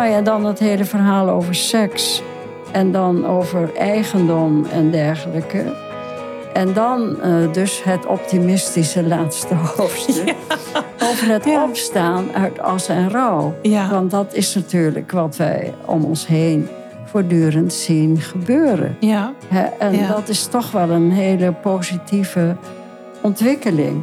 Nou ja, dan het hele verhaal over seks. En dan over eigendom en dergelijke. En dan uh, dus het optimistische laatste hoofdstuk. Over het ja. opstaan uit as en rouw. Ja. Want dat is natuurlijk wat wij om ons heen voortdurend zien gebeuren. Ja. en dat is toch wel een hele positieve ontwikkeling.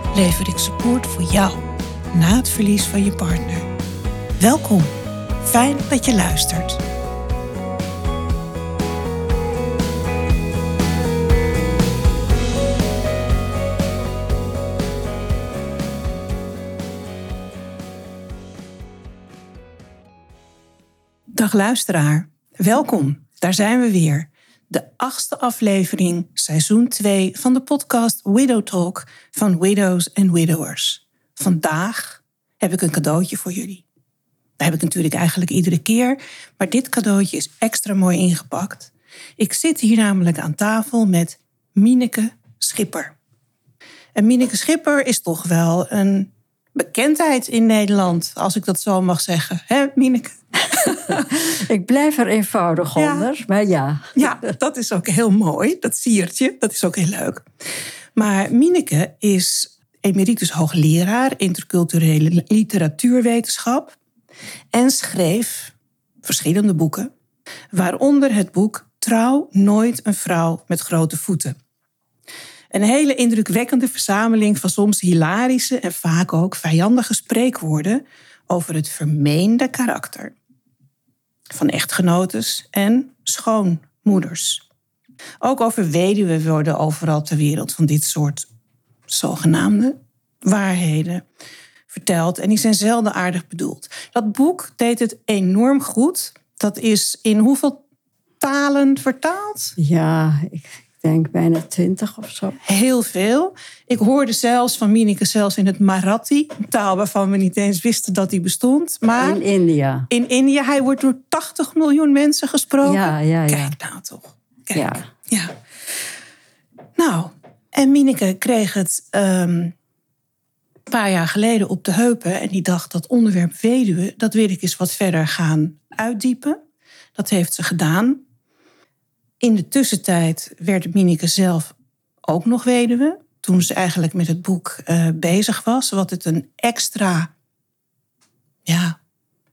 lever ik support voor jou na het verlies van je partner. Welkom, fijn dat je luistert. Dag luisteraar, welkom. Daar zijn we weer. De achtste aflevering, seizoen 2 van de podcast Widow Talk van Widows and Widowers. Vandaag heb ik een cadeautje voor jullie. Dat heb ik natuurlijk eigenlijk iedere keer, maar dit cadeautje is extra mooi ingepakt. Ik zit hier namelijk aan tafel met Mineke Schipper. En Mineke Schipper is toch wel een bekendheid in Nederland, als ik dat zo mag zeggen. Hè, Mineke? ik blijf er eenvoudig onder, maar ja. Ja, dat is ook heel mooi. Dat siertje, dat is ook heel leuk. Maar Mineke is emeritus hoogleraar interculturele literatuurwetenschap en schreef verschillende boeken, waaronder het boek Trouw nooit een vrouw met grote voeten. Een hele indrukwekkende verzameling van soms hilarische en vaak ook vijandige spreekwoorden over het vermeende karakter van echtgenotes en schoonmoeders. Ook over weduwen worden overal ter wereld van dit soort zogenaamde waarheden verteld. En die zijn zelden aardig bedoeld. Dat boek deed het enorm goed. Dat is in hoeveel talen vertaald? Ja, ik denk bijna twintig of zo. Heel veel. Ik hoorde zelfs van Minike zelfs in het Marathi, een taal waarvan we niet eens wisten dat die bestond. Maar in India. In India, hij wordt door 80 miljoen mensen gesproken. Ja, ja, ja. Kijk nou toch. Kijk. Ja. ja. Nou, en Mineke kreeg het um, een paar jaar geleden op de heupen. En die dacht dat onderwerp weduwe, dat wil ik eens wat verder gaan uitdiepen. Dat heeft ze gedaan. In de tussentijd werd Mineke zelf ook nog weduwe. Toen ze eigenlijk met het boek uh, bezig was. Wat het een extra ja,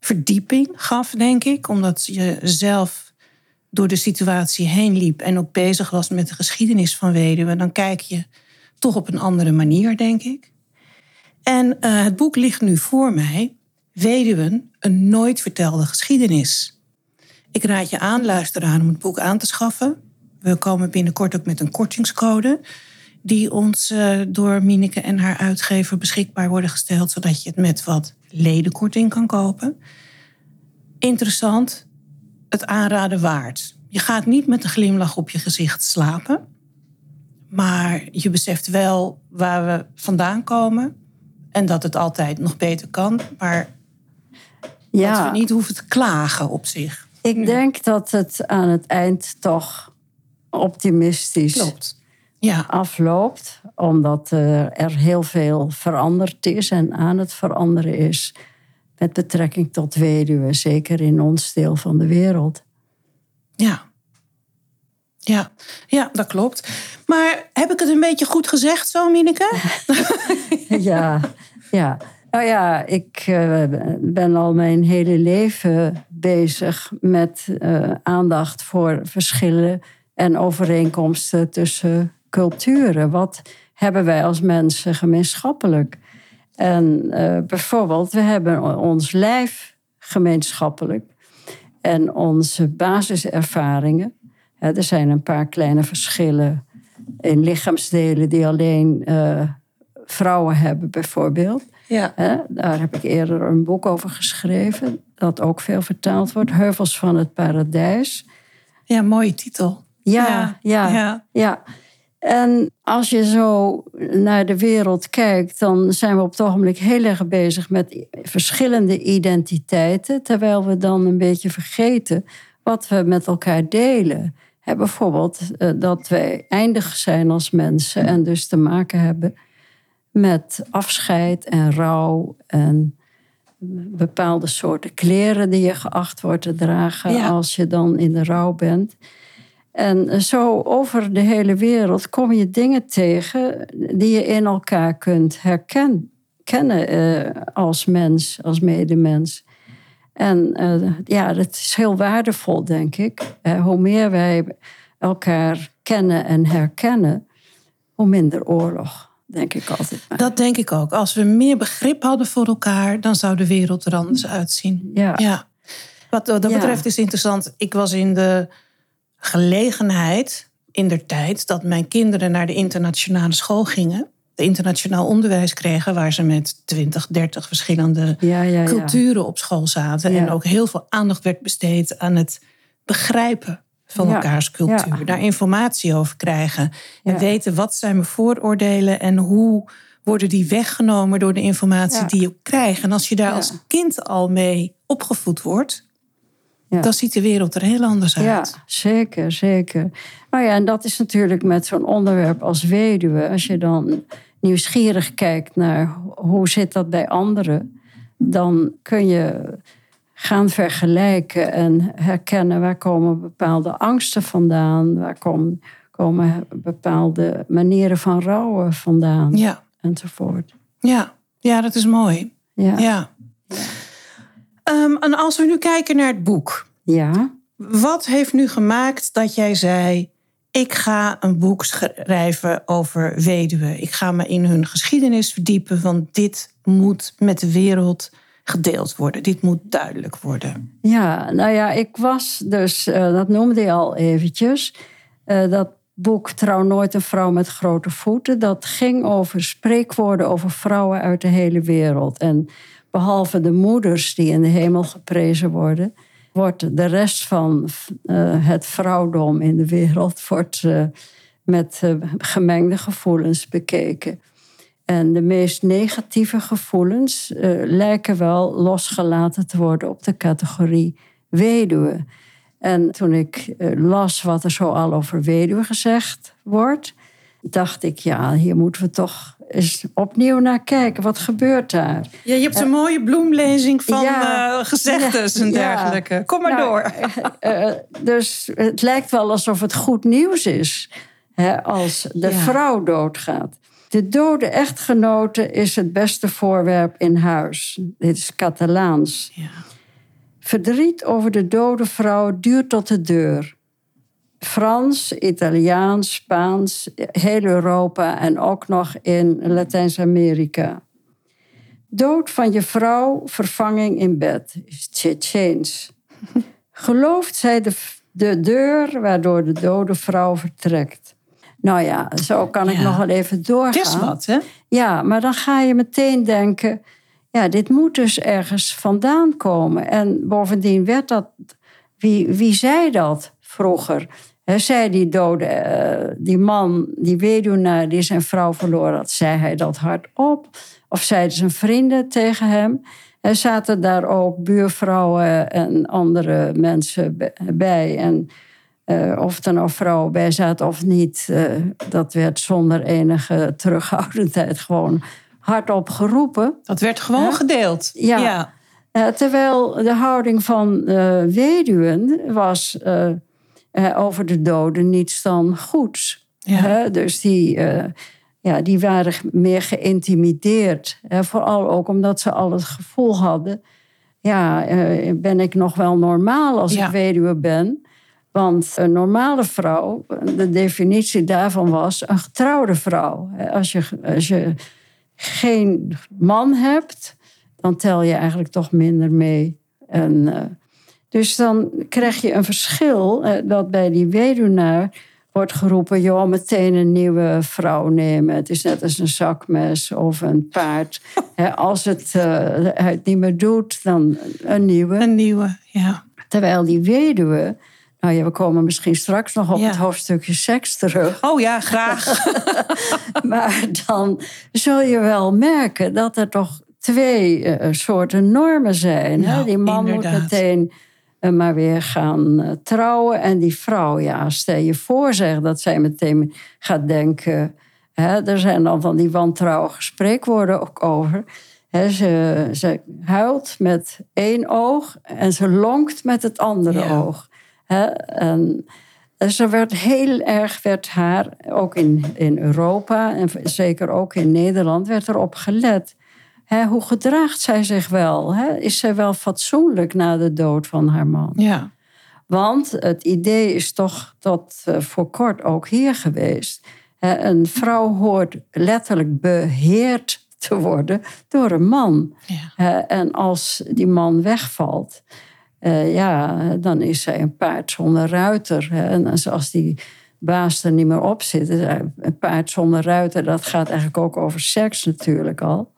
verdieping gaf, denk ik. Omdat je zelf door de situatie heen liep en ook bezig was met de geschiedenis van weduwe. Dan kijk je toch op een andere manier, denk ik. En uh, het boek ligt nu voor mij. Weduwen, een nooit vertelde geschiedenis. Ik raad je aan, luisteraar, om het boek aan te schaffen. We komen binnenkort ook met een kortingscode. Die ons uh, door Mineke en haar uitgever beschikbaar worden gesteld. Zodat je het met wat ledenkorting kan kopen. Interessant, het aanraden waard. Je gaat niet met een glimlach op je gezicht slapen. Maar je beseft wel waar we vandaan komen. En dat het altijd nog beter kan. Maar ja. dat we niet hoeven te klagen op zich. Ik denk dat het aan het eind toch optimistisch Klopt. Ja. afloopt. Omdat er heel veel veranderd is en aan het veranderen is. Met betrekking tot weduwen, zeker in ons deel van de wereld. Ja. Ja, ja, dat klopt. Maar heb ik het een beetje goed gezegd zo, Mineke? ja, ja. Nou ja, ik uh, ben al mijn hele leven bezig met uh, aandacht voor verschillen en overeenkomsten tussen culturen. Wat hebben wij als mensen gemeenschappelijk? En uh, bijvoorbeeld, we hebben ons lijf gemeenschappelijk en onze basiservaringen. er zijn een paar kleine verschillen in lichaamsdelen die alleen vrouwen hebben, bijvoorbeeld. Ja. daar heb ik eerder een boek over geschreven, dat ook veel vertaald wordt. Heuvels van het Paradijs. Ja, mooie titel. Ja, ja, ja. ja. En als je zo naar de wereld kijkt, dan zijn we op het ogenblik heel erg bezig met verschillende identiteiten, terwijl we dan een beetje vergeten wat we met elkaar delen. bijvoorbeeld eh, dat wij eindig zijn als mensen en dus te maken hebben met afscheid en rouw en bepaalde soorten kleren die je geacht wordt te dragen als je dan in de rouw bent. En zo over de hele wereld kom je dingen tegen die je in elkaar kunt herkennen uh, als mens, als medemens. En uh, ja, dat is heel waardevol, denk ik. Uh, hoe meer wij elkaar kennen en herkennen, hoe minder oorlog, denk ik altijd. Dat denk ik ook. Als we meer begrip hadden voor elkaar, dan zou de wereld er anders uitzien. Ja. ja. Wat dat betreft is interessant. Ik was in de gelegenheid in der tijd dat mijn kinderen naar de internationale school gingen. De internationaal onderwijs kregen, waar ze met 20, 30 verschillende culturen op school zaten. En ook heel veel aandacht werd besteed aan het begrijpen van elkaars cultuur. Daar informatie over krijgen. En weten wat zijn mijn vooroordelen en hoe worden die weggenomen door de informatie die je krijgt. En als je daar als kind al mee opgevoed wordt, ja. dan ziet de wereld er heel anders uit. Ja, zeker, zeker. Nou ja, en dat is natuurlijk met zo'n onderwerp als weduwe. Als je dan nieuwsgierig kijkt naar hoe zit dat bij anderen, dan kun je gaan vergelijken en herkennen waar komen bepaalde angsten vandaan, waar komen, komen bepaalde manieren van rouwen vandaan, ja. enzovoort. Ja. ja, dat is mooi. Ja. ja. Ehm, en als we nu kijken naar het boek. Ja. Wat heeft nu gemaakt dat jij zei: ik ga een boek schrijven over weduwen. Ik ga me in hun geschiedenis verdiepen, want dit moet met de wereld gedeeld worden. Dit moet duidelijk worden. Ja, nou ja, ik was dus, uh, dat noemde je al eventjes, uh, dat boek Trouw nooit een vrouw met grote voeten. Dat ging over spreekwoorden over vrouwen uit de hele wereld. En behalve de moeders die in de hemel geprezen worden, wordt de rest van uh, het vrouwdom in de wereld wordt, met gemengde gevoelens bekeken. En de meest negatieve gevoelens lijken wel losgelaten te worden op de categorie weduwe. En toen ik las wat er zo al over weduwe gezegd wordt, dacht ik, ja, hier moeten we toch eens opnieuw naar kijken. Wat gebeurt daar? Ja, je hebt een mooie bloemlezing van ja, uh, gezegdes en dergelijke. Kom maar nou, door. Uh, dus het lijkt wel alsof het goed nieuws is hè, als de vrouw doodgaat. De dode echtgenote is het beste voorwerp in huis. Dit is Catalaans. Verdriet over de dode vrouw duurt tot de deur. Frans, Italiaans, Spaans, heel Europa en ook nog in Latijns-Amerika. Dood van je vrouw, vervanging in bed, is Tsjecheens. Gelooft zij de, de deur waardoor de dode vrouw vertrekt? Nou ja, zo kan ik nog wel even doorgaan. Is wat, hè? Ja, maar dan ga je meteen denken... ja, dit moet dus ergens vandaan komen. En bovendien werd dat... Wie, wie zei dat vroeger? He, zei die dode, uh, die man, die weduwnaar die zijn vrouw verloren had, zei hij dat hardop? Of zeiden zijn vrienden tegen hem? Er zaten daar ook buurvrouwen en andere mensen bij. En uh, of er nou vrouwen bij zaten of niet, uh, dat werd zonder enige terughoudendheid gewoon hardop geroepen. Dat werd gewoon gedeeld. Ja. ja. terwijl de houding van weduwen was over de doden niets dan goeds. Ja. dus die, ja, die waren meer geïntimideerd. vooral ook omdat ze al het gevoel hadden... ja, ben ik nog wel normaal als ik weduwe ben... Want een normale vrouw, de definitie daarvan was een getrouwde vrouw. Als je, als je geen man hebt, dan tel je eigenlijk toch minder mee. En dus dan krijg je een verschil eh, dat bij die weduwnaar wordt geroepen, joh, meteen een nieuwe vrouw nemen. Het is net als een zakmes of een paard. als het, uh, het niet meer doet, dan een nieuwe. Een nieuwe, ja. Terwijl die weduwe, nou ja, we komen misschien straks nog op het hoofdstukje seks terug. Oh ja, graag. maar dan zul je wel merken dat er toch twee uh, soorten normen zijn. Nou, Die man moet meteen uh, maar weer gaan uh, trouwen. En die vrouw, ja, stel je voor zeg, dat zij meteen gaat denken... Hè, er zijn dan van die wantrouwige spreekwoorden ook over... ze, ze huilt met één oog en ze lonkt met het andere oog. En dus er werd heel erg, werd haar, ook in, in Europa en zeker ook in Nederland, werd erop gelet. hoe gedraagt zij zich wel? Is zij wel fatsoenlijk na de dood van haar man? Ja. Want het idee is toch tot uh, voor kort ook hier geweest. een vrouw hoort letterlijk beheerd te worden door een man. Ja. en als die man wegvalt, uh, ja, dan is zij een paard zonder ruiter. Hè. En als die baas er niet meer op zit, een paard zonder ruiter, dat gaat eigenlijk ook over seks natuurlijk al.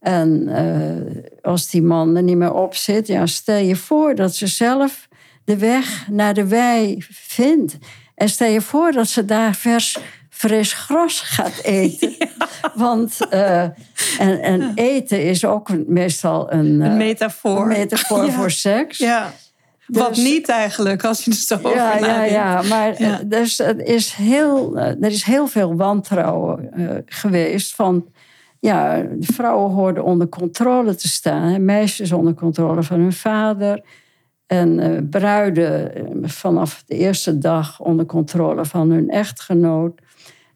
En uh, als die man er niet meer op zit, ja, stel je voor dat ze zelf de weg naar de wei vindt. En stel je voor dat ze daar vers fris gras gaat eten. Want uh, en, en, eten is ook meestal een, een metafoor, een metafoor ja. voor seks. Ja. Dus, Wat niet eigenlijk, als je er zo over ja, Ja, ja, maar ja. Dus, er, is heel, er is heel veel wantrouwen uh, geweest van... Ja, vrouwen hoorden onder controle te staan. Meisjes onder controle van hun vader. En bruiden vanaf de eerste dag onder controle van hun echtgenoot.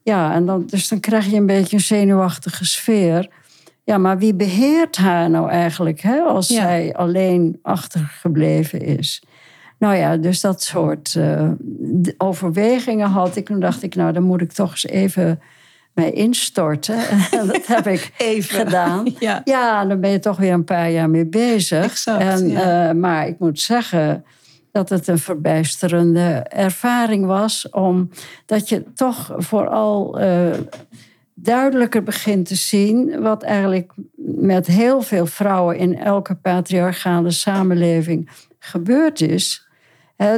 Ja, en dan, dus dan krijg je een beetje een zenuwachtige sfeer. Ja, maar wie beheert haar nou eigenlijk hè, als zij alleen achtergebleven is? Nou ja, dus dat soort uh, overwegingen had ik. Toen dacht ik, nou, dan moet ik toch eens even mij instorten. En dat heb ik even gedaan. Ja. ja, dan ben je toch weer een paar jaar mee bezig. Exact, en, ja. uh, maar ik moet zeggen dat het een verbijsterende ervaring was. Omdat je toch vooral uh, duidelijker begint te zien wat eigenlijk met heel veel vrouwen in elke patriarchale samenleving gebeurd is.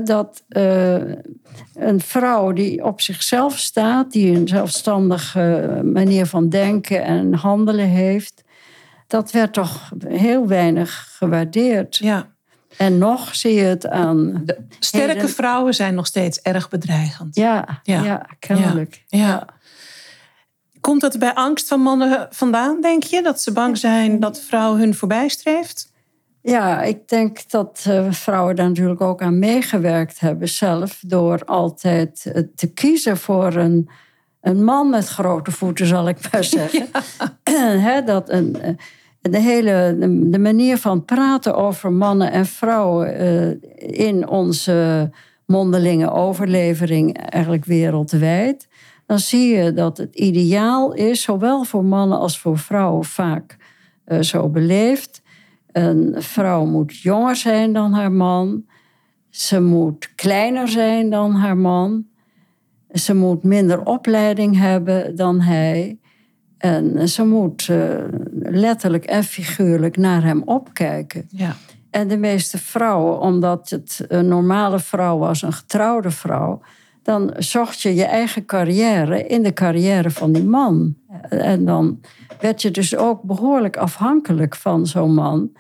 Dat uh, een vrouw die op zichzelf staat, die een zelfstandige manier van denken en handelen heeft, dat werd toch heel weinig gewaardeerd. Ja. En nog zie je het aan. De sterke vrouwen zijn nog steeds erg bedreigend. Ja, ja. ja kennelijk. Ja, ja. Komt dat bij angst van mannen vandaan, denk je? Dat ze bang zijn dat de vrouw hun voorbij streeft? Ja, ik denk dat uh, vrouwen daar natuurlijk ook aan meegewerkt hebben zelf. Door altijd uh, te kiezen voor een, een man met grote voeten, zal ik maar zeggen. He, dat een. De hele de manier van praten over mannen en vrouwen uh, in onze mondelinge overlevering, eigenlijk wereldwijd, dan zie je dat het ideaal is, zowel voor mannen als voor vrouwen, vaak uh, zo beleefd. Een vrouw moet jonger zijn dan haar man. Ze moet kleiner zijn dan haar man. Ze moet minder opleiding hebben dan hij. En ze moet uh, letterlijk en figuurlijk naar hem opkijken. Ja. En de meeste vrouwen, omdat het een normale vrouw was, een getrouwde vrouw, dan zocht je je eigen carrière in de carrière van die man. En dan werd je dus ook behoorlijk afhankelijk van zo'n man.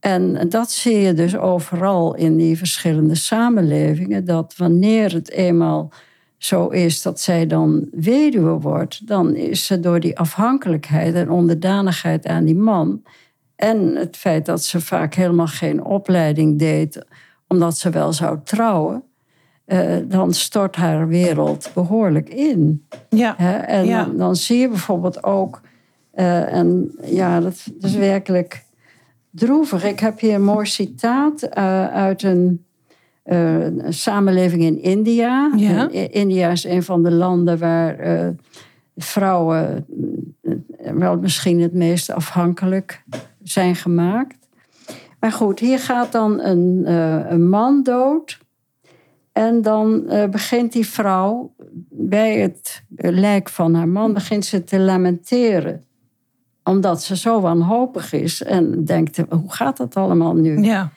En dat zie je dus overal in die verschillende samenlevingen, dat wanneer het eenmaal zo is dat zij dan weduwe wordt, dan is ze door die afhankelijkheid en onderdanigheid aan die man en het feit dat ze vaak helemaal geen opleiding deed, omdat ze wel zou trouwen, uh, dan stort haar wereld behoorlijk in. Ja. en ja. Dan, dan, zie je bijvoorbeeld ook, uh, en ja, dat, dat, is werkelijk droevig. Ik heb hier een mooi citaat uh, uit een uh, samenleving in India. Ja. India is een van de landen waar uh, vrouwen wel misschien het meest afhankelijk zijn gemaakt. Maar goed, hier gaat dan een, uh, een man dood. En dan begint die vrouw bij het lijk van haar man begint ze te lamenteren. Omdat ze zo wanhopig is en denkt, hoe gaat dat allemaal nu? Ja.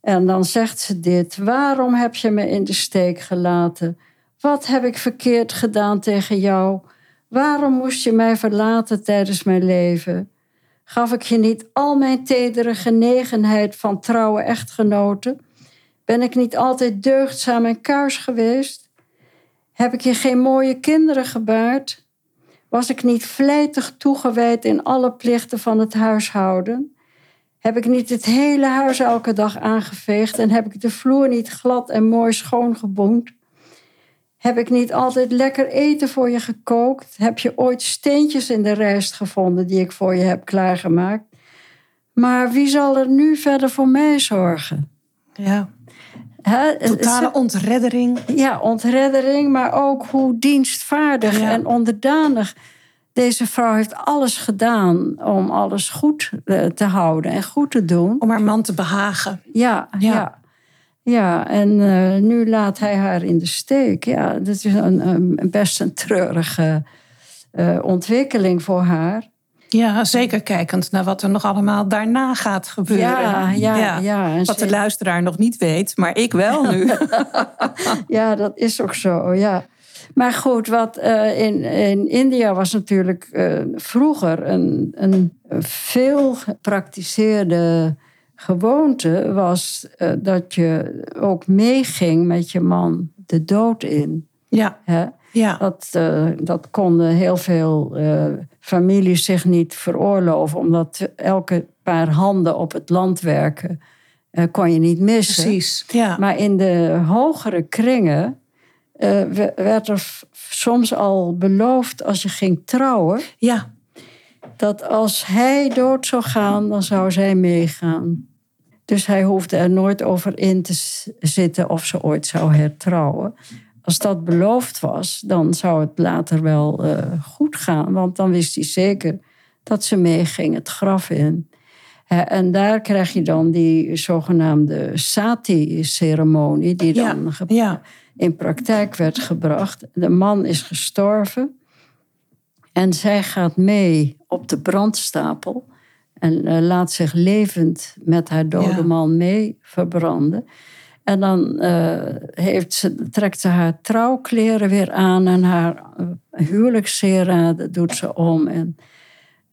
En dan zegt ze dit, waarom heb je me in de steek gelaten? Wat heb ik verkeerd gedaan tegen jou? Waarom moest je mij verlaten tijdens mijn leven? Gaf ik je niet al mijn tedere genegenheid van trouwe echtgenoten? Ben ik niet altijd deugdzaam en kuis geweest? Heb ik je geen mooie kinderen gebaard? Was ik niet vlijtig toegewijd in alle plichten van het huishouden? Heb ik niet het hele huis elke dag aangeveegd en heb ik de vloer niet glad en mooi schoongeboend? Heb ik niet altijd lekker eten voor je gekookt? Heb je ooit steentjes in de rijst gevonden die ik voor je heb klaargemaakt? Maar wie zal er nu verder voor mij zorgen? Ja. He, Totale ontreddering. Ja, ontreddering, maar ook hoe dienstvaardig en onderdanig. Deze vrouw heeft alles gedaan om alles goed eh, te houden en goed te doen. Om haar man te behagen. Ja, ja. ja. en eh, nu laat hij haar in de steek. Ja, dat is een, een best een treurige uh, ontwikkeling voor haar. Ja, zeker kijkend naar wat er nog allemaal daarna gaat gebeuren. Ja, ja, ja. wat de luisteraar nog niet weet, maar ik wel nu. ja, dat is ook zo, ja. Maar goed, wat uh, in, in India was natuurlijk uh, vroeger een, een veel gepraktiseerde gewoonte... was uh, dat je ook meeging met je man de dood in. Ja. Hè? Ja. Dat, dat konden heel veel families zich niet veroorloven, omdat elke paar handen op het land werken kon je niet missen. Precies. Ja. Maar in de hogere kringen werd er soms al beloofd als je ging trouwen. Ja. Dat als hij dood zou gaan, dan zou zij meegaan. Dus hij hoefde er nooit over in te zitten of ze ooit zou hertrouwen als dat beloofd was, dan zou het later wel uh, goed gaan. Want dan wist hij zeker dat ze meeging het graf in. en daar krijg je dan die zogenaamde sati-ceremonie, die dan ja, ja. In praktijk werd gebracht. De man is gestorven en zij gaat mee op de brandstapel en uh, laat zich levend met haar dode ja. man mee verbranden. En dan uh, heeft ze, trekt ze haar trouwkleren weer aan en haar uh, huwelijkssieraden doet ze om. En,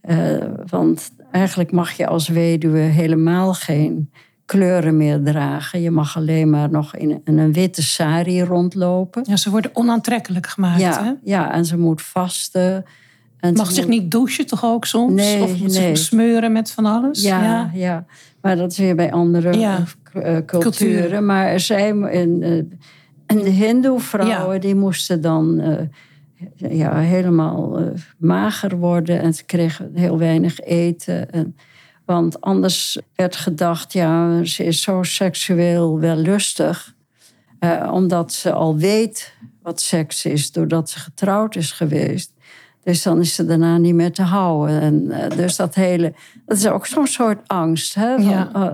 uh, want eigenlijk mag je als weduwe helemaal geen kleuren meer dragen. Je mag alleen maar nog in, een witte sari rondlopen. Ja, ze worden onaantrekkelijk gemaakt. Ja, hè? ja en ze moet vasten. En mag zich niet douchen toch ook soms? Nee, of moet nee. zich smeuren met van alles? Ja, ja, ja. maar dat is weer bij andere Ja. uh, culturen. Cultuur. Maar zij, en, uh, en de hindoe-vrouwen, Ja. die moesten dan uh, ja, helemaal uh, mager worden. En ze kregen heel weinig eten. En, want anders werd gedacht, ja, ze is zo seksueel wellustig. Uh, omdat ze al weet wat seks is, doordat ze getrouwd is geweest. Dus dan is ze daarna niet meer te houden. En, uh, dus dat hele, dat is ook zo'n soort angst. Hè, van, Ja. uh,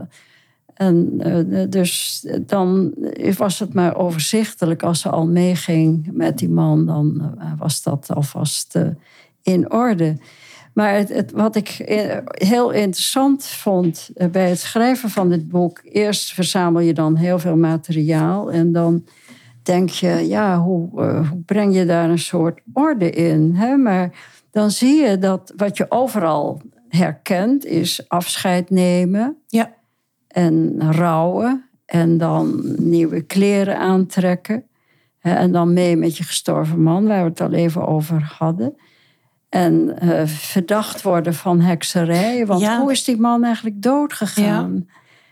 en uh, dus dan was het maar overzichtelijk. Als ze al meeging met die man, dan uh, was dat alvast in orde. Maar het, het, wat ik eh, heel interessant vond eh, bij het schrijven van dit boek... eerst verzamel je dan heel veel materiaal... en dan denk je, ja, hoe, uh, hoe breng je daar een soort orde in? Hè? Maar dan zie je dat wat je overal herkent... is afscheid nemen Ja. en rouwen... en dan nieuwe kleren aantrekken... en dan mee met je gestorven man, waar we het al even over hadden... En uh, verdacht worden van hekserij. Want Ja. hoe is die man eigenlijk doodgegaan?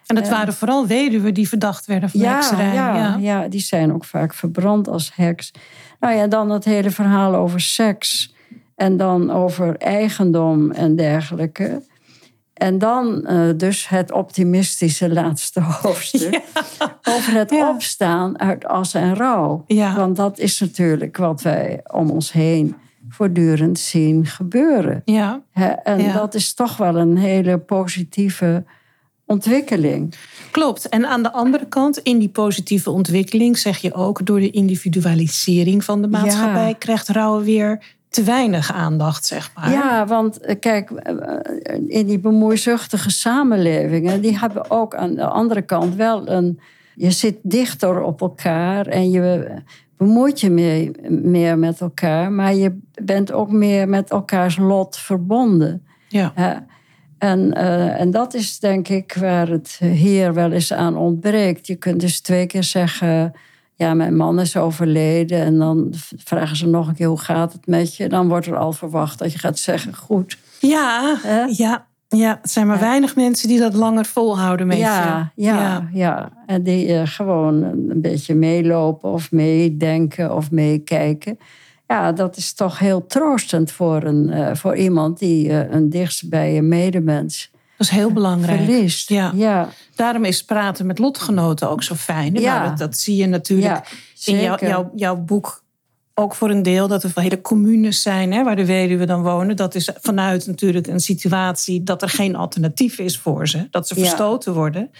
En het waren vooral weduwen die verdacht werden van hekserij. Ja, Ja. ja, die zijn ook vaak verbrand als heks. Nou ja, dan het hele verhaal over seks. En dan over eigendom en dergelijke. En dan uh, dus het optimistische laatste hoofdstuk. Over het Ja. opstaan uit as en rouw. Ja. Want dat is natuurlijk wat wij om ons heen voortdurend zien gebeuren. Ja. En Ja. dat is toch wel een hele positieve ontwikkeling. Klopt. En aan de andere kant, in die positieve ontwikkeling, zeg je ook, door de individualisering van de maatschappij, krijgt rouwen weer te weinig aandacht, zeg maar. Ja, want eh, kijk, eh, in die bemoeizuchtige samenlevingen, die hebben ook aan de andere kant wel een. Je zit dichter op elkaar en je bemoeit je meer, meer met elkaar, maar je bent ook meer met elkaars lot verbonden. Ja. En, uh, en dat is denk ik waar het hier wel eens aan ontbreekt. Je kunt dus twee keer zeggen, ja, mijn man is overleden. En dan vragen ze nog een keer, hoe gaat het met je? Dan wordt er al verwacht dat je gaat zeggen, goed. Ja, ja, ja. Het zijn maar weinig mensen die dat langer volhouden met ja, je. Ja, ja, ja. En die uh, gewoon een beetje meelopen of meedenken of meekijken ja, dat is toch heel troostend voor, een, uh, voor iemand die uh, een dichtstbij medemens. Dat is heel belangrijk. Verliest. Ja. ja. Daarom is praten met lotgenoten ook zo fijn. Ja. Dat, dat, zie je natuurlijk in jou, jou, jouw boek ook voor een deel. Dat er hele communes zijn hè, waar de weduwe dan wonen. Dat is vanuit natuurlijk een situatie dat er geen alternatief is voor ze. Dat ze verstoten worden.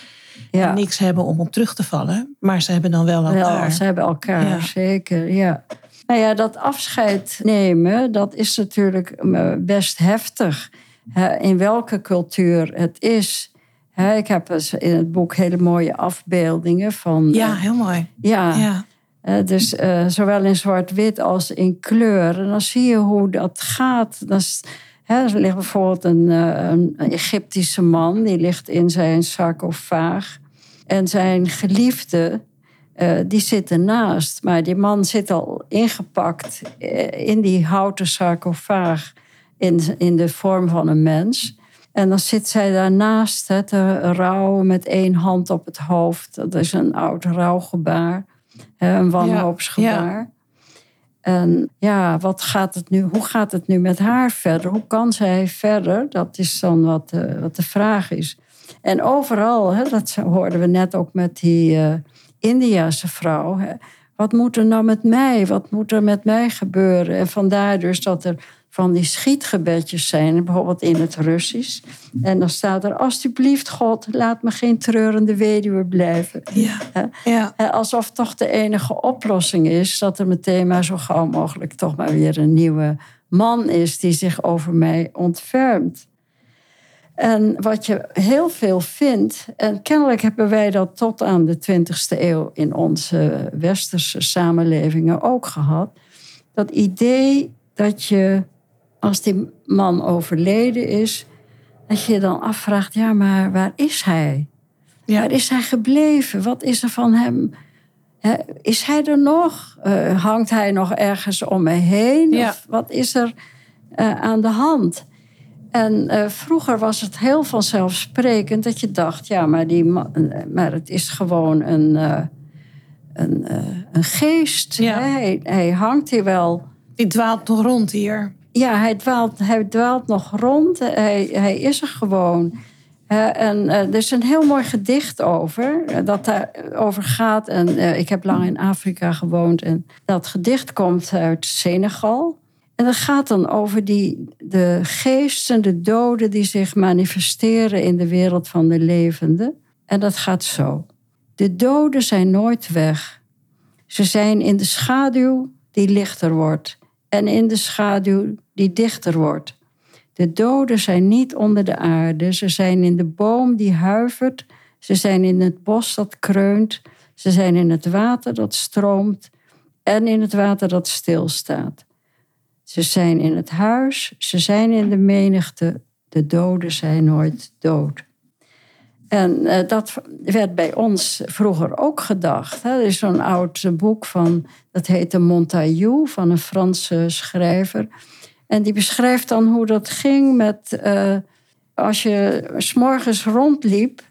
En niks hebben om op terug te vallen. Maar ze hebben dan wel elkaar. Ze hebben elkaar, zeker. Ja. Nou ja, dat afscheid nemen, dat is natuurlijk eh, best heftig. In welke cultuur het is. Ik heb in het boek hele mooie afbeeldingen van. Ja, eh, heel mooi. Ja. Dus uh, zowel in zwart-wit als in kleur. En dan zie je hoe dat gaat. Dan er ligt bijvoorbeeld een, een Egyptische man, die ligt in zijn sarcofaag. En zijn geliefde, uh, die zitten naast. Maar die man zit al ingepakt eh, in die houten sarcofaag in, in de vorm van een mens. En dan zit zij daarnaast hè, te rouwen met één hand op het hoofd. Dat is een oud rouwgebaar, een wanhoopsgebaar. Ja. En ja, wat gaat het nu, hoe gaat het nu met haar verder? Hoe kan zij verder? Dat is dan wat, de, wat de vraag is. En overal, hè, dat hoorden we net ook met die uh, Indiase vrouw. Hè. Wat moet er nou met mij? Wat moet er met mij gebeuren? En vandaar dus dat er van die schietgebedjes zijn, bijvoorbeeld in het Russisch. En dan staat er: Alsjeblieft, God, laat me geen treurende weduwe blijven. Ja, ja. Alsof toch de enige oplossing is dat er meteen maar zo gauw mogelijk toch maar weer een nieuwe man is die zich over mij ontfermt. En wat je heel veel vindt, en kennelijk hebben wij dat tot aan de 20e eeuw in onze westerse samenlevingen ook gehad, dat idee dat je, als die man overleden is, dat je dan afvraagt, ja, maar waar is hij? Ja. Waar is hij gebleven? Wat is er van hem? Is hij er nog? Uh, hangt hij nog ergens om me heen? Ja. Of wat is er uh, aan de hand? En uh, vroeger was het heel vanzelfsprekend dat je dacht, ja, maar, die maar het is gewoon een, een, een geest. Ja. Hij, hij, hangt hier wel. Die dwaalt nog rond hier. Ja, hij dwaalt, hij dwaalt nog rond. Hij, hij is er gewoon. en er is een heel mooi gedicht over, dat daarover gaat. En ik heb lang in Afrika gewoond. En dat gedicht komt uit Senegal. En dat gaat dan over die, de geesten, de doden die zich manifesteren in de wereld van de levenden. En dat gaat zo. De doden zijn nooit weg. Ze zijn in de schaduw die lichter wordt en in de schaduw die dichter wordt. De doden zijn niet onder de aarde, ze zijn in de boom die huivert, ze zijn in het bos dat kreunt, ze zijn in het water dat stroomt en in het water dat stilstaat. Ze zijn in het huis, ze zijn in de menigte, de doden zijn nooit dood. En uh, dat werd bij ons vroeger ook gedacht. Er is zo'n oud boek van, dat heet de Montaillou, van een Franse schrijver. En die beschrijft dan hoe dat ging met, uh, als je s'morgens rondliep,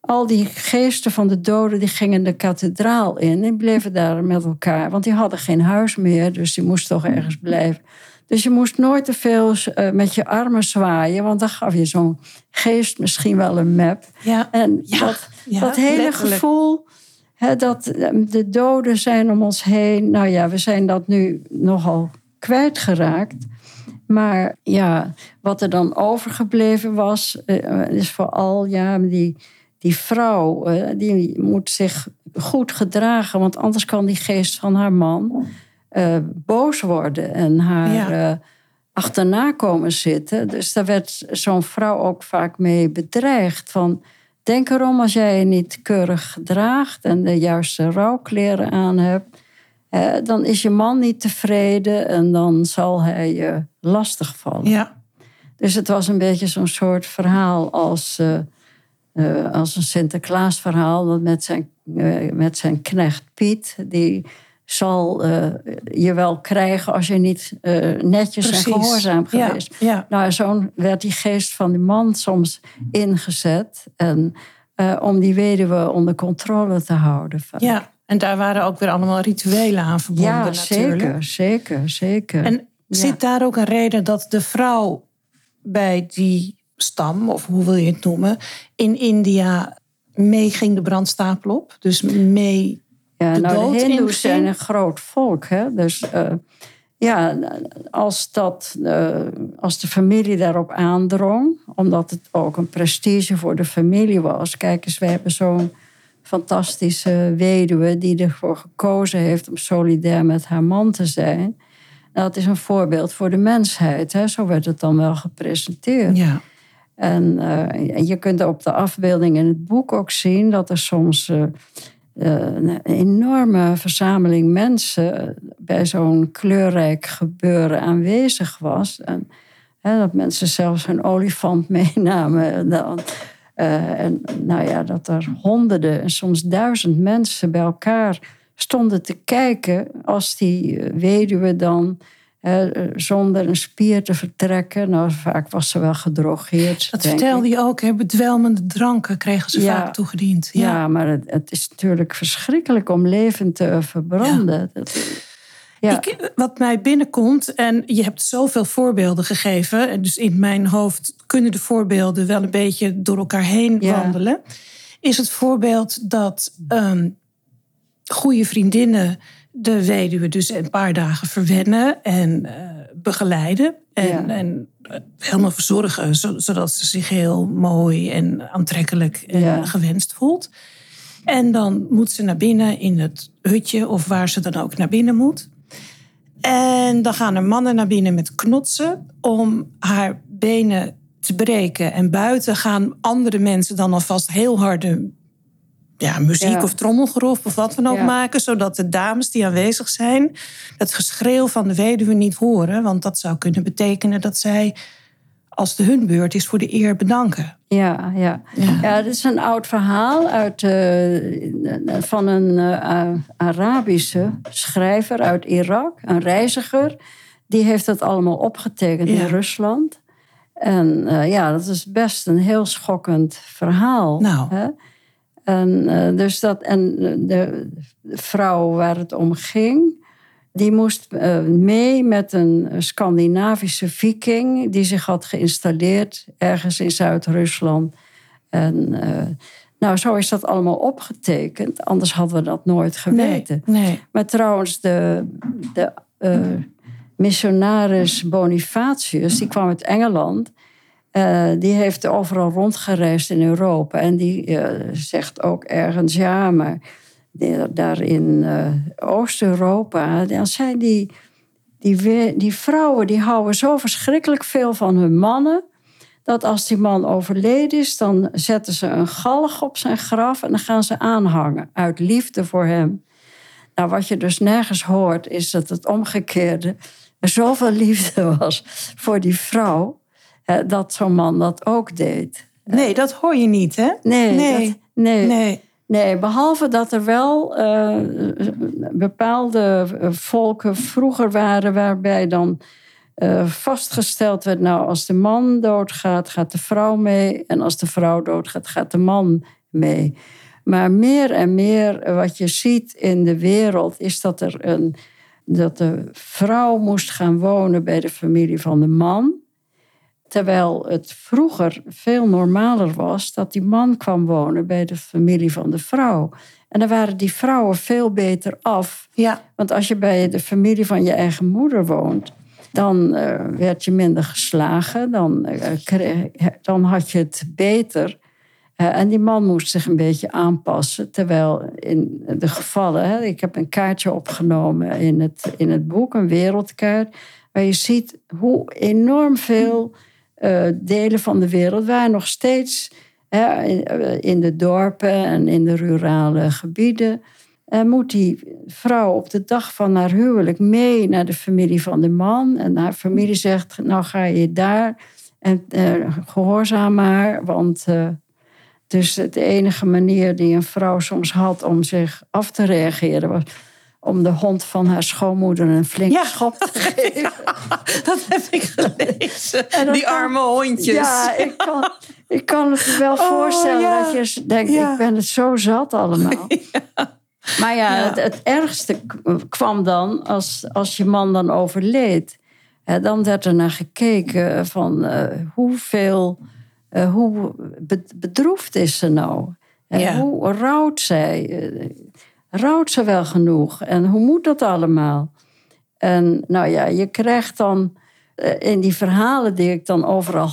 al die geesten van de doden die gingen de kathedraal in en bleven daar met elkaar. Want die hadden geen huis meer, dus die moesten toch ergens blijven. Dus je moest nooit te veel uh, met je armen zwaaien, want dan gaf je zo'n geest misschien wel een map. Ja. En ja, dat, ja, dat hele letterlijk. gevoel hè, dat ehm, de doden zijn om ons heen. Nou ja, we zijn dat nu nogal kwijtgeraakt. Maar ja, wat er dan overgebleven was, uh, is vooral ja, die, die vrouw, uh, die moet zich goed gedragen, want anders kan die geest van haar man uh, boos worden en haar ja. achterna komen zitten. Dus daar werd zo'n vrouw ook vaak mee bedreigd. Van, denk erom als jij je niet keurig gedraagt en de juiste rouwkleren aan hebt dan is je man niet tevreden en dan zal hij je lastig vallen. Ja. Dus het was een beetje zo'n soort verhaal als, uh, uh, als een Sinterklaasverhaal met zijn, uh, met zijn knecht Piet. Die zal je wel krijgen als je niet netjes Precies. en gehoorzaam geweest. Ja, ja. Nou, zo werd die geest van die man soms ingezet. En, om die weduwe onder controle te houden. Ja. En daar waren ook weer allemaal rituelen aan verbonden ja, natuurlijk. zeker, zeker, zeker. En zit daar ook een reden dat de vrouw bij die stam, of hoe wil je het noemen, in India mee ging de brandstapel op? Dus mee ja, de nou, de Hindoes zijn een groot volk, hè? Dus uh, ja, als, dat, uh, als de familie daarop aandrong, omdat het ook een prestige voor de familie was. Kijk eens, we hebben zo'n fantastische weduwe die ervoor gekozen heeft om solidair met haar man te zijn. Dat is een voorbeeld voor de mensheid. Hè? Zo werd het dan wel gepresenteerd. Ja. En uh, je kunt op de afbeelding in het boek ook zien dat er soms een enorme verzameling mensen bij zo'n kleurrijk gebeuren aanwezig was. En hè, dat mensen zelfs een olifant meenamen. Dan, uh, en nou ja, dat er honderden en soms duizend mensen bij elkaar stonden te kijken als die weduwe dan uh, zonder een spier te vertrekken. Nou, vaak was ze wel gedrogeerd. Dat vertelde je ook, hè? bedwelmende dranken kregen ze Ja. vaak toegediend. Ja. Ja, maar het, het is natuurlijk verschrikkelijk om levend te verbranden. Dat- ja. Ik, wat mij binnenkomt, en je hebt zoveel voorbeelden gegeven, en dus in mijn hoofd kunnen de voorbeelden wel een beetje door elkaar heen wandelen, is het voorbeeld dat ehm goede vriendinnen de weduwe dus een paar dagen verwennen en eh, begeleiden. En, Ja. en eh, helemaal verzorgen, zo- zodat ze zich heel mooi en aantrekkelijk en Ja. gewenst voelt. En dan moet ze naar binnen in het hutje of waar ze dan ook naar binnen moet. En dan gaan er mannen naar binnen met knotsen om haar benen te breken. En buiten gaan andere mensen dan alvast heel harde ja, muziek Ja. of trommelgerof of wat dan ook Ja. maken. Zodat de dames die aanwezig zijn het geschreeuw van de weduwe niet horen. Want dat zou kunnen betekenen dat zij, als de hun beurt is, voor de eer bedanken. Ja, ja. Ja. ja, dit is een oud verhaal uit, eh, van een eh, Arabische schrijver uit Irak, een reiziger. Die heeft het allemaal opgetekend in Rusland. En eh, ja, dat is best een heel schokkend verhaal. Nou. Hè? En, eh, dus dat, en de vrouw waar het om ging, die moest eh, mee met een Scandinavische viking die zich had geïnstalleerd ergens in Zuid-Rusland. En eh, nou, zo is dat allemaal opgetekend, anders hadden we dat nooit geweten. Nee, nee. Maar trouwens, de, de eh, missionaris Bonifatius, die kwam uit Engeland. Eh, die heeft overal rondgereisd in Europa. En die eh, zegt ook ergens, ja, maar daar in eh, Oost-Europa... dan zijn die, die, die vrouwen, die houden zo verschrikkelijk veel van hun mannen... dat als die man overleden is, dan zetten ze een galg op zijn graf... en dan gaan ze aanhangen, uit liefde voor hem. Nou, wat je dus nergens hoort, is dat het omgekeerde er zoveel liefde was voor die vrouw, dat zo'n man dat ook deed. Nee, dat hoor je niet, hè? Nee, Nee. dat- nee, nee. Nee. behalve dat er wel eh, bepaalde eh, volken vroeger waren waarbij dan eh, vastgesteld werd, nou, als de man doodgaat, gaat de vrouw mee. En als de vrouw doodgaat, gaat de man mee. Maar meer en meer wat je ziet in de wereld is dat er een dat de vrouw moest gaan wonen bij de familie van de man. Terwijl het vroeger veel normaler was dat die man kwam wonen bij de familie van de vrouw. En dan waren die vrouwen veel beter af. Ja, Want als je bij de familie van je eigen moeder woont, Dan uh, werd je minder geslagen, dan, uh, kreeg, dan had je het beter. Uh, en die man moest zich een beetje aanpassen. Terwijl in de gevallen, hè, ik heb een kaartje opgenomen in het, in het boek, een wereldkaart, waar je ziet hoe enorm veel delen van de wereld waar nog steeds hè, in, in de dorpen en in de rurale gebieden en moet die vrouw op de dag van haar huwelijk mee naar de familie van de man. En haar familie zegt, nou ga je daar en gehoorzaam maar. Want dus de enige manier die een vrouw soms had om zich af te reageren... was om de hond van haar schoonmoeder een flinke schop te geven. dat heb ik gelezen. Die arme hondjes. Ja, ik kan, ik kan het wel oh, voorstellen dat je denkt, ik ben het zo zat allemaal. Maar ja, Het, het, ergste kwam dan als, als je man dan overleed. dan werd er naar gekeken van uh, hoeveel, uh, hoe bedroefd is ze nou? Ja. Hoe rouwt zij? Rouwt ze wel genoeg? En hoe moet dat allemaal? En nou ja, je krijgt dan in die verhalen die ik dan overal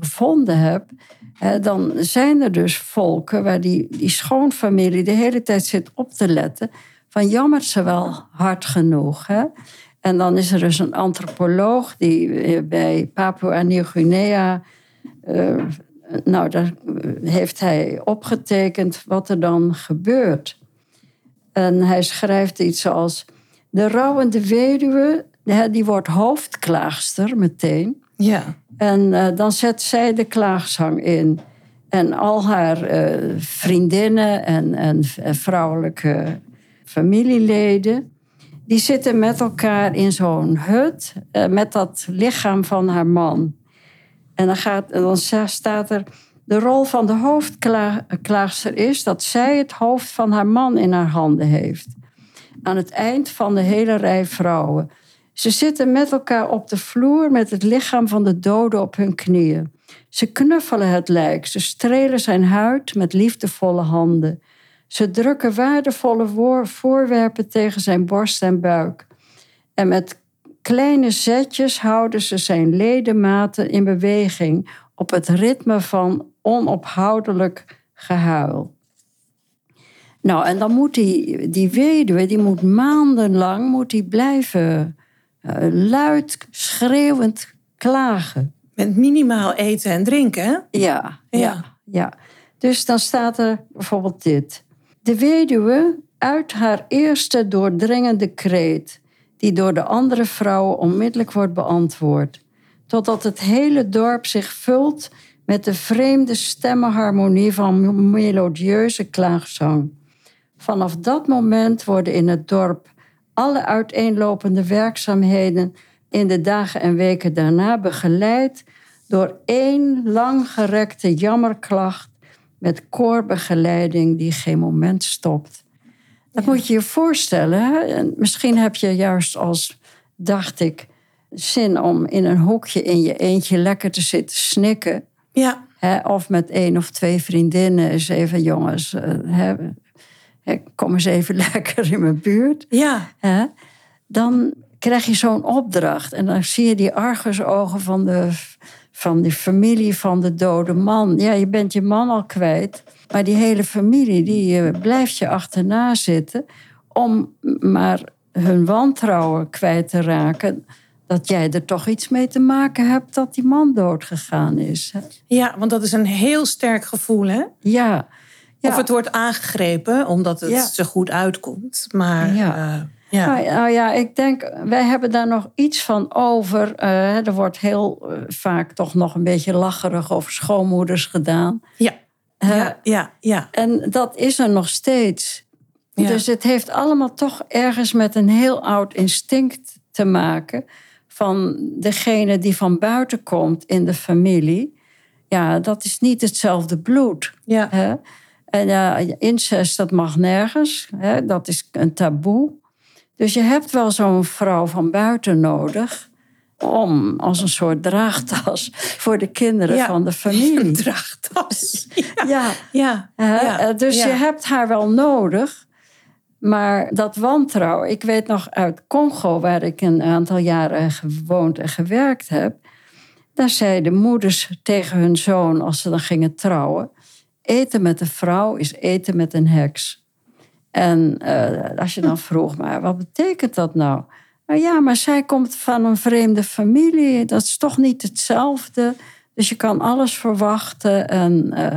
gevonden heb, dan zijn er dus volken waar die, die schoonfamilie de hele tijd zit op te letten. Van jammert ze wel hard genoeg? Hè? En dan is er dus een antropoloog die eh, bij Papua Nieuw-Guinea. Uh, nou, daar heeft hij opgetekend wat er dan gebeurt. En hij schrijft iets als: De rouwende weduwe, die wordt hoofdklaagster meteen. Ja. En uh, dan zet zij de klaagzang in. En al haar uh, vriendinnen en, en, en, vrouwelijke familieleden... die zitten met elkaar in zo'n hut... Uh, met dat lichaam van haar man. En dan, gaat, dan staat er... De rol van de hoofdklaagster is dat zij het hoofd van haar man in haar handen heeft. Aan het eind van de hele rij vrouwen. Ze zitten met elkaar op de vloer met het lichaam van de dode op hun knieën. Ze knuffelen het lijk, ze strelen zijn huid met liefdevolle handen. Ze drukken waardevolle voorwerpen tegen zijn borst en buik. En met kleine zetjes houden ze zijn ledematen in beweging op het ritme van onophoudelijk gehuil. Nou, en dan moet die, die weduwe, die moet maandenlang moet die blijven uh, luid, schreeuwend klagen. Met minimaal eten en drinken, hè? Ja, ja, ja. Dus dan staat er bijvoorbeeld dit. De weduwe uit haar eerste doordringende kreet, die door de andere vrouwen onmiddellijk wordt beantwoord, totdat het hele dorp zich vult met de vreemde stemmenharmonie van melodieuze klaagzang. Vanaf dat moment worden in het dorp alle uiteenlopende werkzaamheden in de dagen en weken daarna begeleid door één langgerekte jammerklacht met koorbegeleiding die geen moment stopt. Dat moet je je voorstellen. Misschien heb je juist als, dacht ik, zin om in een hoekje in je eentje lekker te zitten snikken. Ja. of met één of twee vriendinnen eens even, jongens, uh, kom eens even lekker in mijn buurt. Ja. dan krijg je zo'n opdracht. En dan zie je die argusogen van de, van die familie van de dode man. Ja, je bent je man al kwijt. Maar die hele familie, die uh, blijft je achterna zitten... om maar hun wantrouwen kwijt te raken dat jij er toch iets mee te maken hebt dat die man doodgegaan is. Ja, want dat is een heel sterk gevoel, hè? Ja. Of het wordt aangegrepen omdat het ja. zo goed uitkomt. Maar ja. Uh, ja. Nou, nou, ja, ik denk, wij hebben daar nog iets van over. Uh, er wordt heel uh, vaak toch nog een beetje lacherig over schoonmoeders gedaan. Ja, ja, ja, ja. En dat is er nog steeds. Dus het heeft allemaal toch ergens met een heel oud instinct te maken. Van degene die van buiten komt in de familie. Ja, dat is niet hetzelfde bloed. Ja. Hè? En ja, incest, dat mag nergens. Hè? Dat is een taboe. Dus je hebt wel zo'n vrouw van buiten nodig om als een soort draagtas voor de kinderen van de familie. draagtas. Ja. ja. ja. Uh, dus je hebt haar wel nodig. Maar dat wantrouwen, ik weet nog uit Congo, waar ik een aantal jaren gewoond en gewerkt heb. Daar zeiden moeders tegen hun zoon als ze dan gingen trouwen: eten met een vrouw is eten met een heks. En uh, als je dan vroeg, maar wat betekent dat nou? Nou ja, maar zij komt van een vreemde familie. Dat is toch niet hetzelfde. Dus je kan alles verwachten. En uh,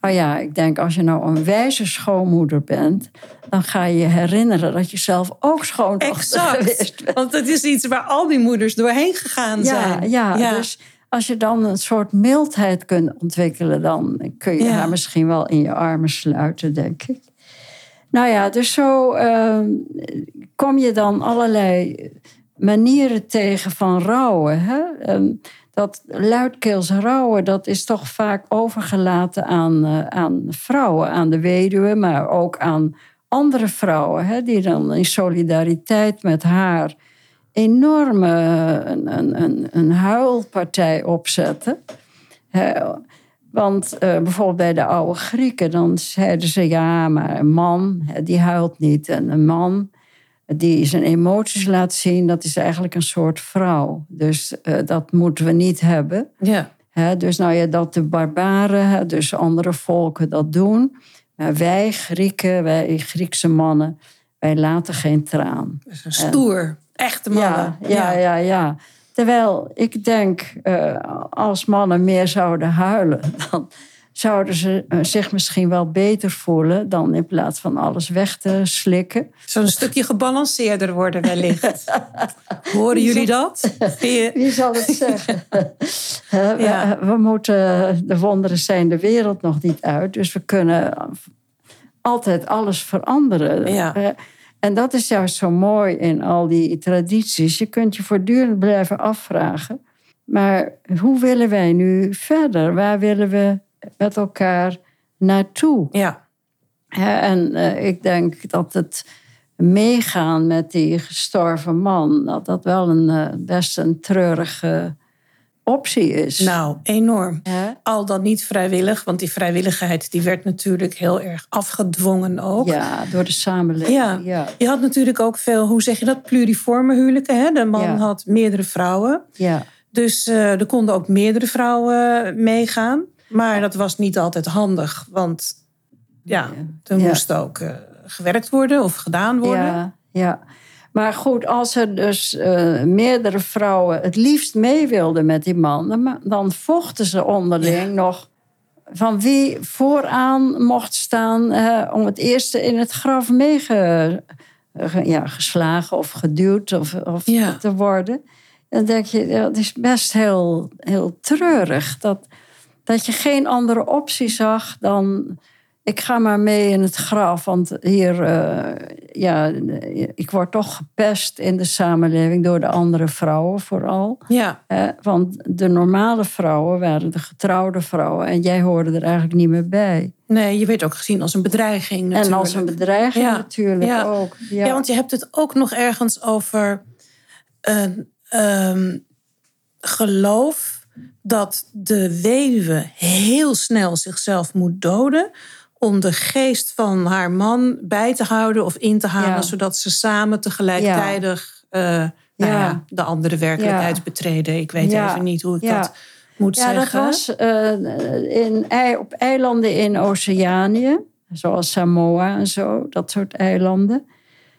nou ja, ik denk als je nou een wijze schoonmoeder bent, dan ga je je herinneren dat je zelf ook schoondochter geweest bent. Want het is iets waar al die moeders doorheen gegaan zijn. Ja, ja, dus als je dan een soort mildheid kunt ontwikkelen, dan kun je haar misschien wel in je armen sluiten, denk ik. Nou ja, dus zo uh, kom je dan allerlei manieren tegen van rouwen. Hè? Ehm, dat luidkeels rouwen, dat is toch vaak overgelaten aan, uh, aan vrouwen, aan de weduwe, maar ook aan andere vrouwen, hè, die dan in solidariteit met haar enorme een, een, een, een huilpartij opzetten. Want uh, bijvoorbeeld bij de oude Grieken, dan zeiden ze ja, maar een man die huilt niet. En een man die zijn emoties laat zien, dat is eigenlijk een soort vrouw. Dus uh, dat moeten we niet hebben. Ja. dus nou ja, dat de barbaren, dus andere volken dat doen. Maar wij Grieken, wij Griekse mannen, wij laten geen traan. Dat is een stoer, echte mannen. Ja, ja, ja. ja, Terwijl ik denk, uh, als mannen meer zouden huilen, dan zouden ze eh, zich misschien wel beter voelen dan in plaats van alles weg te slikken. Zo'n stukje gebalanceerder worden wellicht. Horen jullie dat? Wie zal het zeggen? ja. we, moeten, de wonderen zijn de wereld nog niet uit, dus we kunnen altijd alles veranderen. Ja. En dat is juist zo mooi in al die tradities. Je kunt je voortdurend blijven afvragen. Maar hoe willen wij nu verder? Waar willen we met elkaar naartoe? Ja. en uh, ik denk dat het meegaan met die gestorven man, dat dat wel een uh, best een treurige optie is. Nou, enorm. Al dan niet vrijwillig, want die vrijwilligheid die werd natuurlijk heel erg afgedwongen ook. Ja, door de samenleving. Ja. Je had natuurlijk ook veel, hoe zeg je dat, pluriforme huwelijken. Hè? De man had meerdere vrouwen. Ja. Dus uh, er konden ook meerdere vrouwen meegaan. Maar dat was niet altijd handig, want ja, er moest ook uh, gewerkt worden of gedaan worden. Ja, ja. Maar goed, als er dus uh, meerdere vrouwen het liefst mee wilden met die man, dan vochten ze onderling nog van wie vooraan mocht staan uh, om het eerste in het graf meegeslagen ja, of geduwd of, of ja. te worden. Dan denk je, dat is best heel, heel treurig. Dat, dat je geen andere optie zag dan ik ga maar mee in het graf, want hier, uh, ja, ik word toch gepest in de samenleving door de andere vrouwen vooral. Ja. Uh, want de normale vrouwen waren de getrouwde vrouwen en jij hoorde er eigenlijk niet meer bij. Nee, je werd ook gezien als een bedreiging natuurlijk. En als een bedreiging natuurlijk ja. ook. Ja. ja. want je hebt het ook nog ergens over een um, geloof dat de weduwe heel snel zichzelf moet doden om de geest van haar man bij te houden of in te halen, zodat ze samen tegelijkertijd uh, nou ja. de andere werkelijkheid betreden. Ik weet even niet hoe ik dat moet zeggen. Ja, dat was uh, in, op eilanden in Oceanië, zoals Samoa en zo, dat soort eilanden.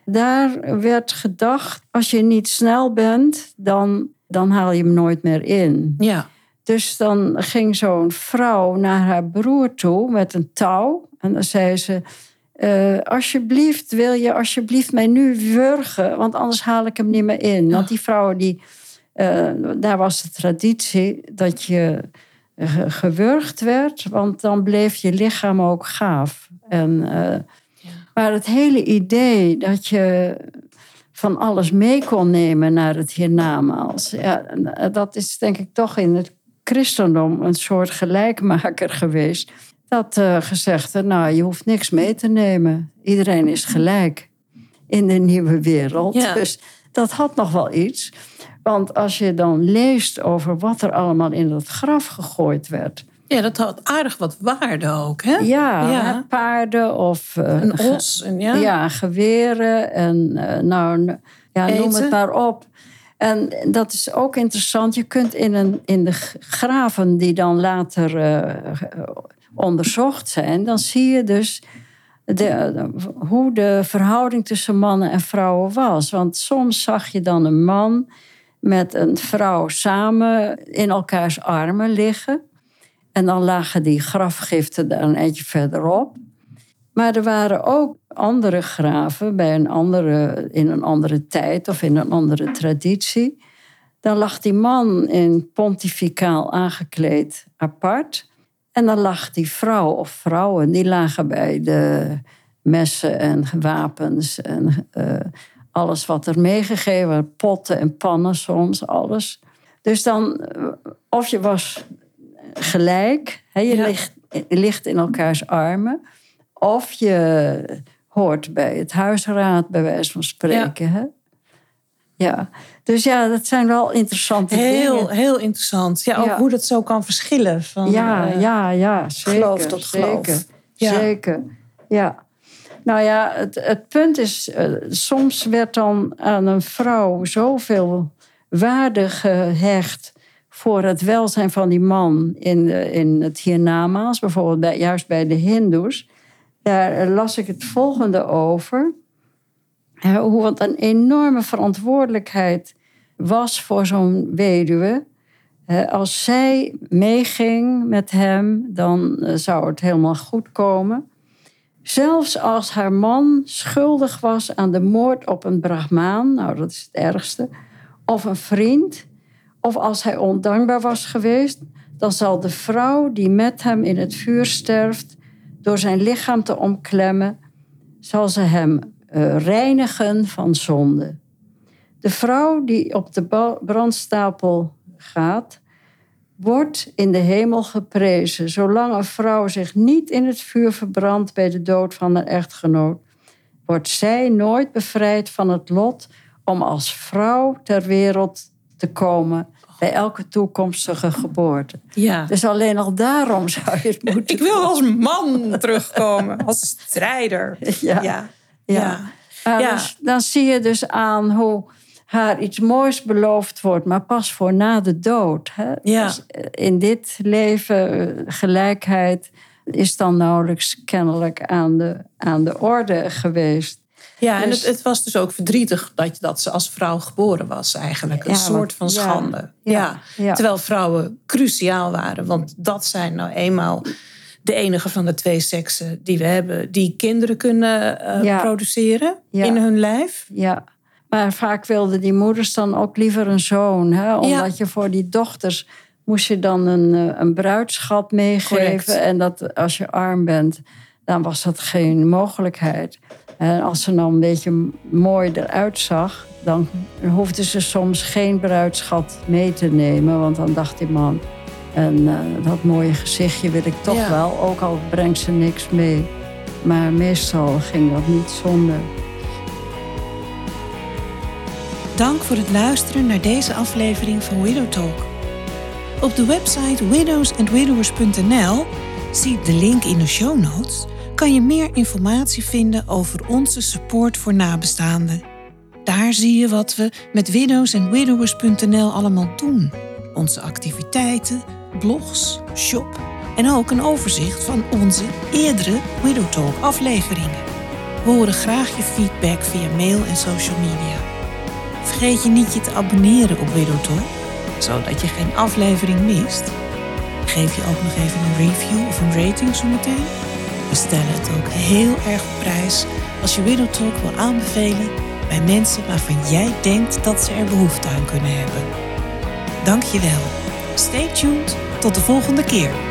Daar werd gedacht, als je niet snel bent, dan, dan haal je hem nooit meer in. Ja. Dus dan ging zo'n vrouw naar haar broer toe met een touw. En dan zei ze: uh, Alsjeblieft, wil je alsjeblieft mij nu wurgen? Want anders haal ik hem niet meer in. Want die vrouwen, die, uh, daar was de traditie dat je gewurgd werd, want dan bleef je lichaam ook gaaf. En, uh, ja. Maar het hele idee dat je van alles mee kon nemen naar het hiernamaals, ja, dat is denk ik toch in het christendom een soort gelijkmaker geweest. Dat uh, gezegd, nou, je hoeft niks mee te nemen. Iedereen is gelijk in de nieuwe wereld. Dus dat had nog wel iets. Want als je dan leest over wat er allemaal in dat graf gegooid werd. Ja, dat had aardig wat waarde ook, hè? Ja, ja. paarden of... Uh, een os. En ja. ja, geweren en uh, nou, ja, noem het maar op. En dat is ook interessant. Je kunt in, een, in de graven die dan later uh, onderzocht zijn... dan zie je dus hoe de verhouding tussen mannen en vrouwen was. Want soms zag je dan een man met een vrouw samen in elkaars armen liggen. En dan lagen die grafgiften daar een eentje verderop. Maar er waren ook andere graven bij een andere, in een andere tijd of in een andere traditie. Dan lag die man in pontificaal aangekleed apart. En dan lag die vrouw of vrouwen, die lagen bij de messen en wapens en uh, alles wat er meegegeven potten en pannen soms, alles. Dus dan, eh, of je was gelijk, hè, je, ligt, je ligt in elkaars armen, of je hoort bij het huisraad, bij wijze van spreken. Ja. Hè? Ja, dus ja, dat zijn wel interessante heel, dingen. Heel interessant. Ja, ook hoe dat zo kan verschillen. Van, ja, uh, ja, ja, zeker. Geloof tot geloof. Zeker, ja. zeker. Ja. Nou ja, het, het punt is, uh, soms werd dan aan een vrouw zoveel waarde gehecht voor het welzijn van die man in, de, in het hiernamaals, bijvoorbeeld bij, juist bij de Hindoes. Daar las ik het volgende over. Hoe het een enorme verantwoordelijkheid was voor zo'n weduwe. Als zij meeging met hem, dan eh, zou het helemaal goed komen. Zelfs als haar man schuldig was aan de moord op een Brahmaan, nou dat is het ergste, of een vriend, of als hij ondankbaar was geweest, dan zal de vrouw die met hem in het vuur sterft, door zijn lichaam te omklemmen, zal ze hem uh, reinigen van zonde. De vrouw die op de brandstapel gaat, wordt in de hemel geprezen. Zolang een vrouw zich niet in het vuur verbrandt bij de dood van haar echtgenoot, wordt zij nooit bevrijd van het lot om als vrouw ter wereld te komen bij elke toekomstige geboorte. Ja. Dus alleen al daarom zou je het moeten. Ik wil als man terugkomen, als strijder. Ja. ja. ja. ja. Dus, dan zie je dus aan hoe haar iets moois beloofd wordt, maar pas voor na de dood. Hè? Ja. Dus in dit leven, gelijkheid is dan nauwelijks kennelijk aan de, aan de orde geweest. Ja, en het, het, was dus ook verdrietig dat, dat ze als vrouw geboren was, eigenlijk. Een soort van schande. Ja, ja, Terwijl vrouwen cruciaal waren, want dat zijn nou eenmaal de enige van de twee seksen die we hebben, die kinderen kunnen uh, produceren in hun lijf. Ja. Maar vaak wilden die moeders dan ook liever een zoon. Hè? Omdat je voor die dochters moest je dan een, eh, een bruidschat meegeven. En dat als je arm bent, dan was dat geen mogelijkheid. En als ze nou een beetje mooi eruit zag, dan hoefde ze soms geen bruidschat mee te nemen. Want dan dacht die man, en uh, dat mooie gezichtje wil ik toch wel, ook al brengt ze niks mee. Maar meestal ging dat niet zonder. Dank voor het luisteren naar deze aflevering van Widow Talk. Op de website widowsandwidowers.nl, zie de link in de show notes, kan je meer informatie vinden over onze support voor nabestaanden. Daar zie je wat we met widowsandwidowers.nl allemaal doen. Onze activiteiten, blogs, shop en ook een overzicht van onze eerdere Widow Talk afleveringen. We horen graag je feedback via mail en social media. Vergeet je niet je te abonneren op Widow Talk, zodat je geen aflevering mist. Geef je ook nog even een review of een rating zometeen. We stellen het ook heel erg op prijs als je Widow Talk wil aanbevelen bij mensen waarvan jij denkt dat ze er behoefte aan kunnen hebben. Dank je wel. Stay tuned. Tot de volgende keer.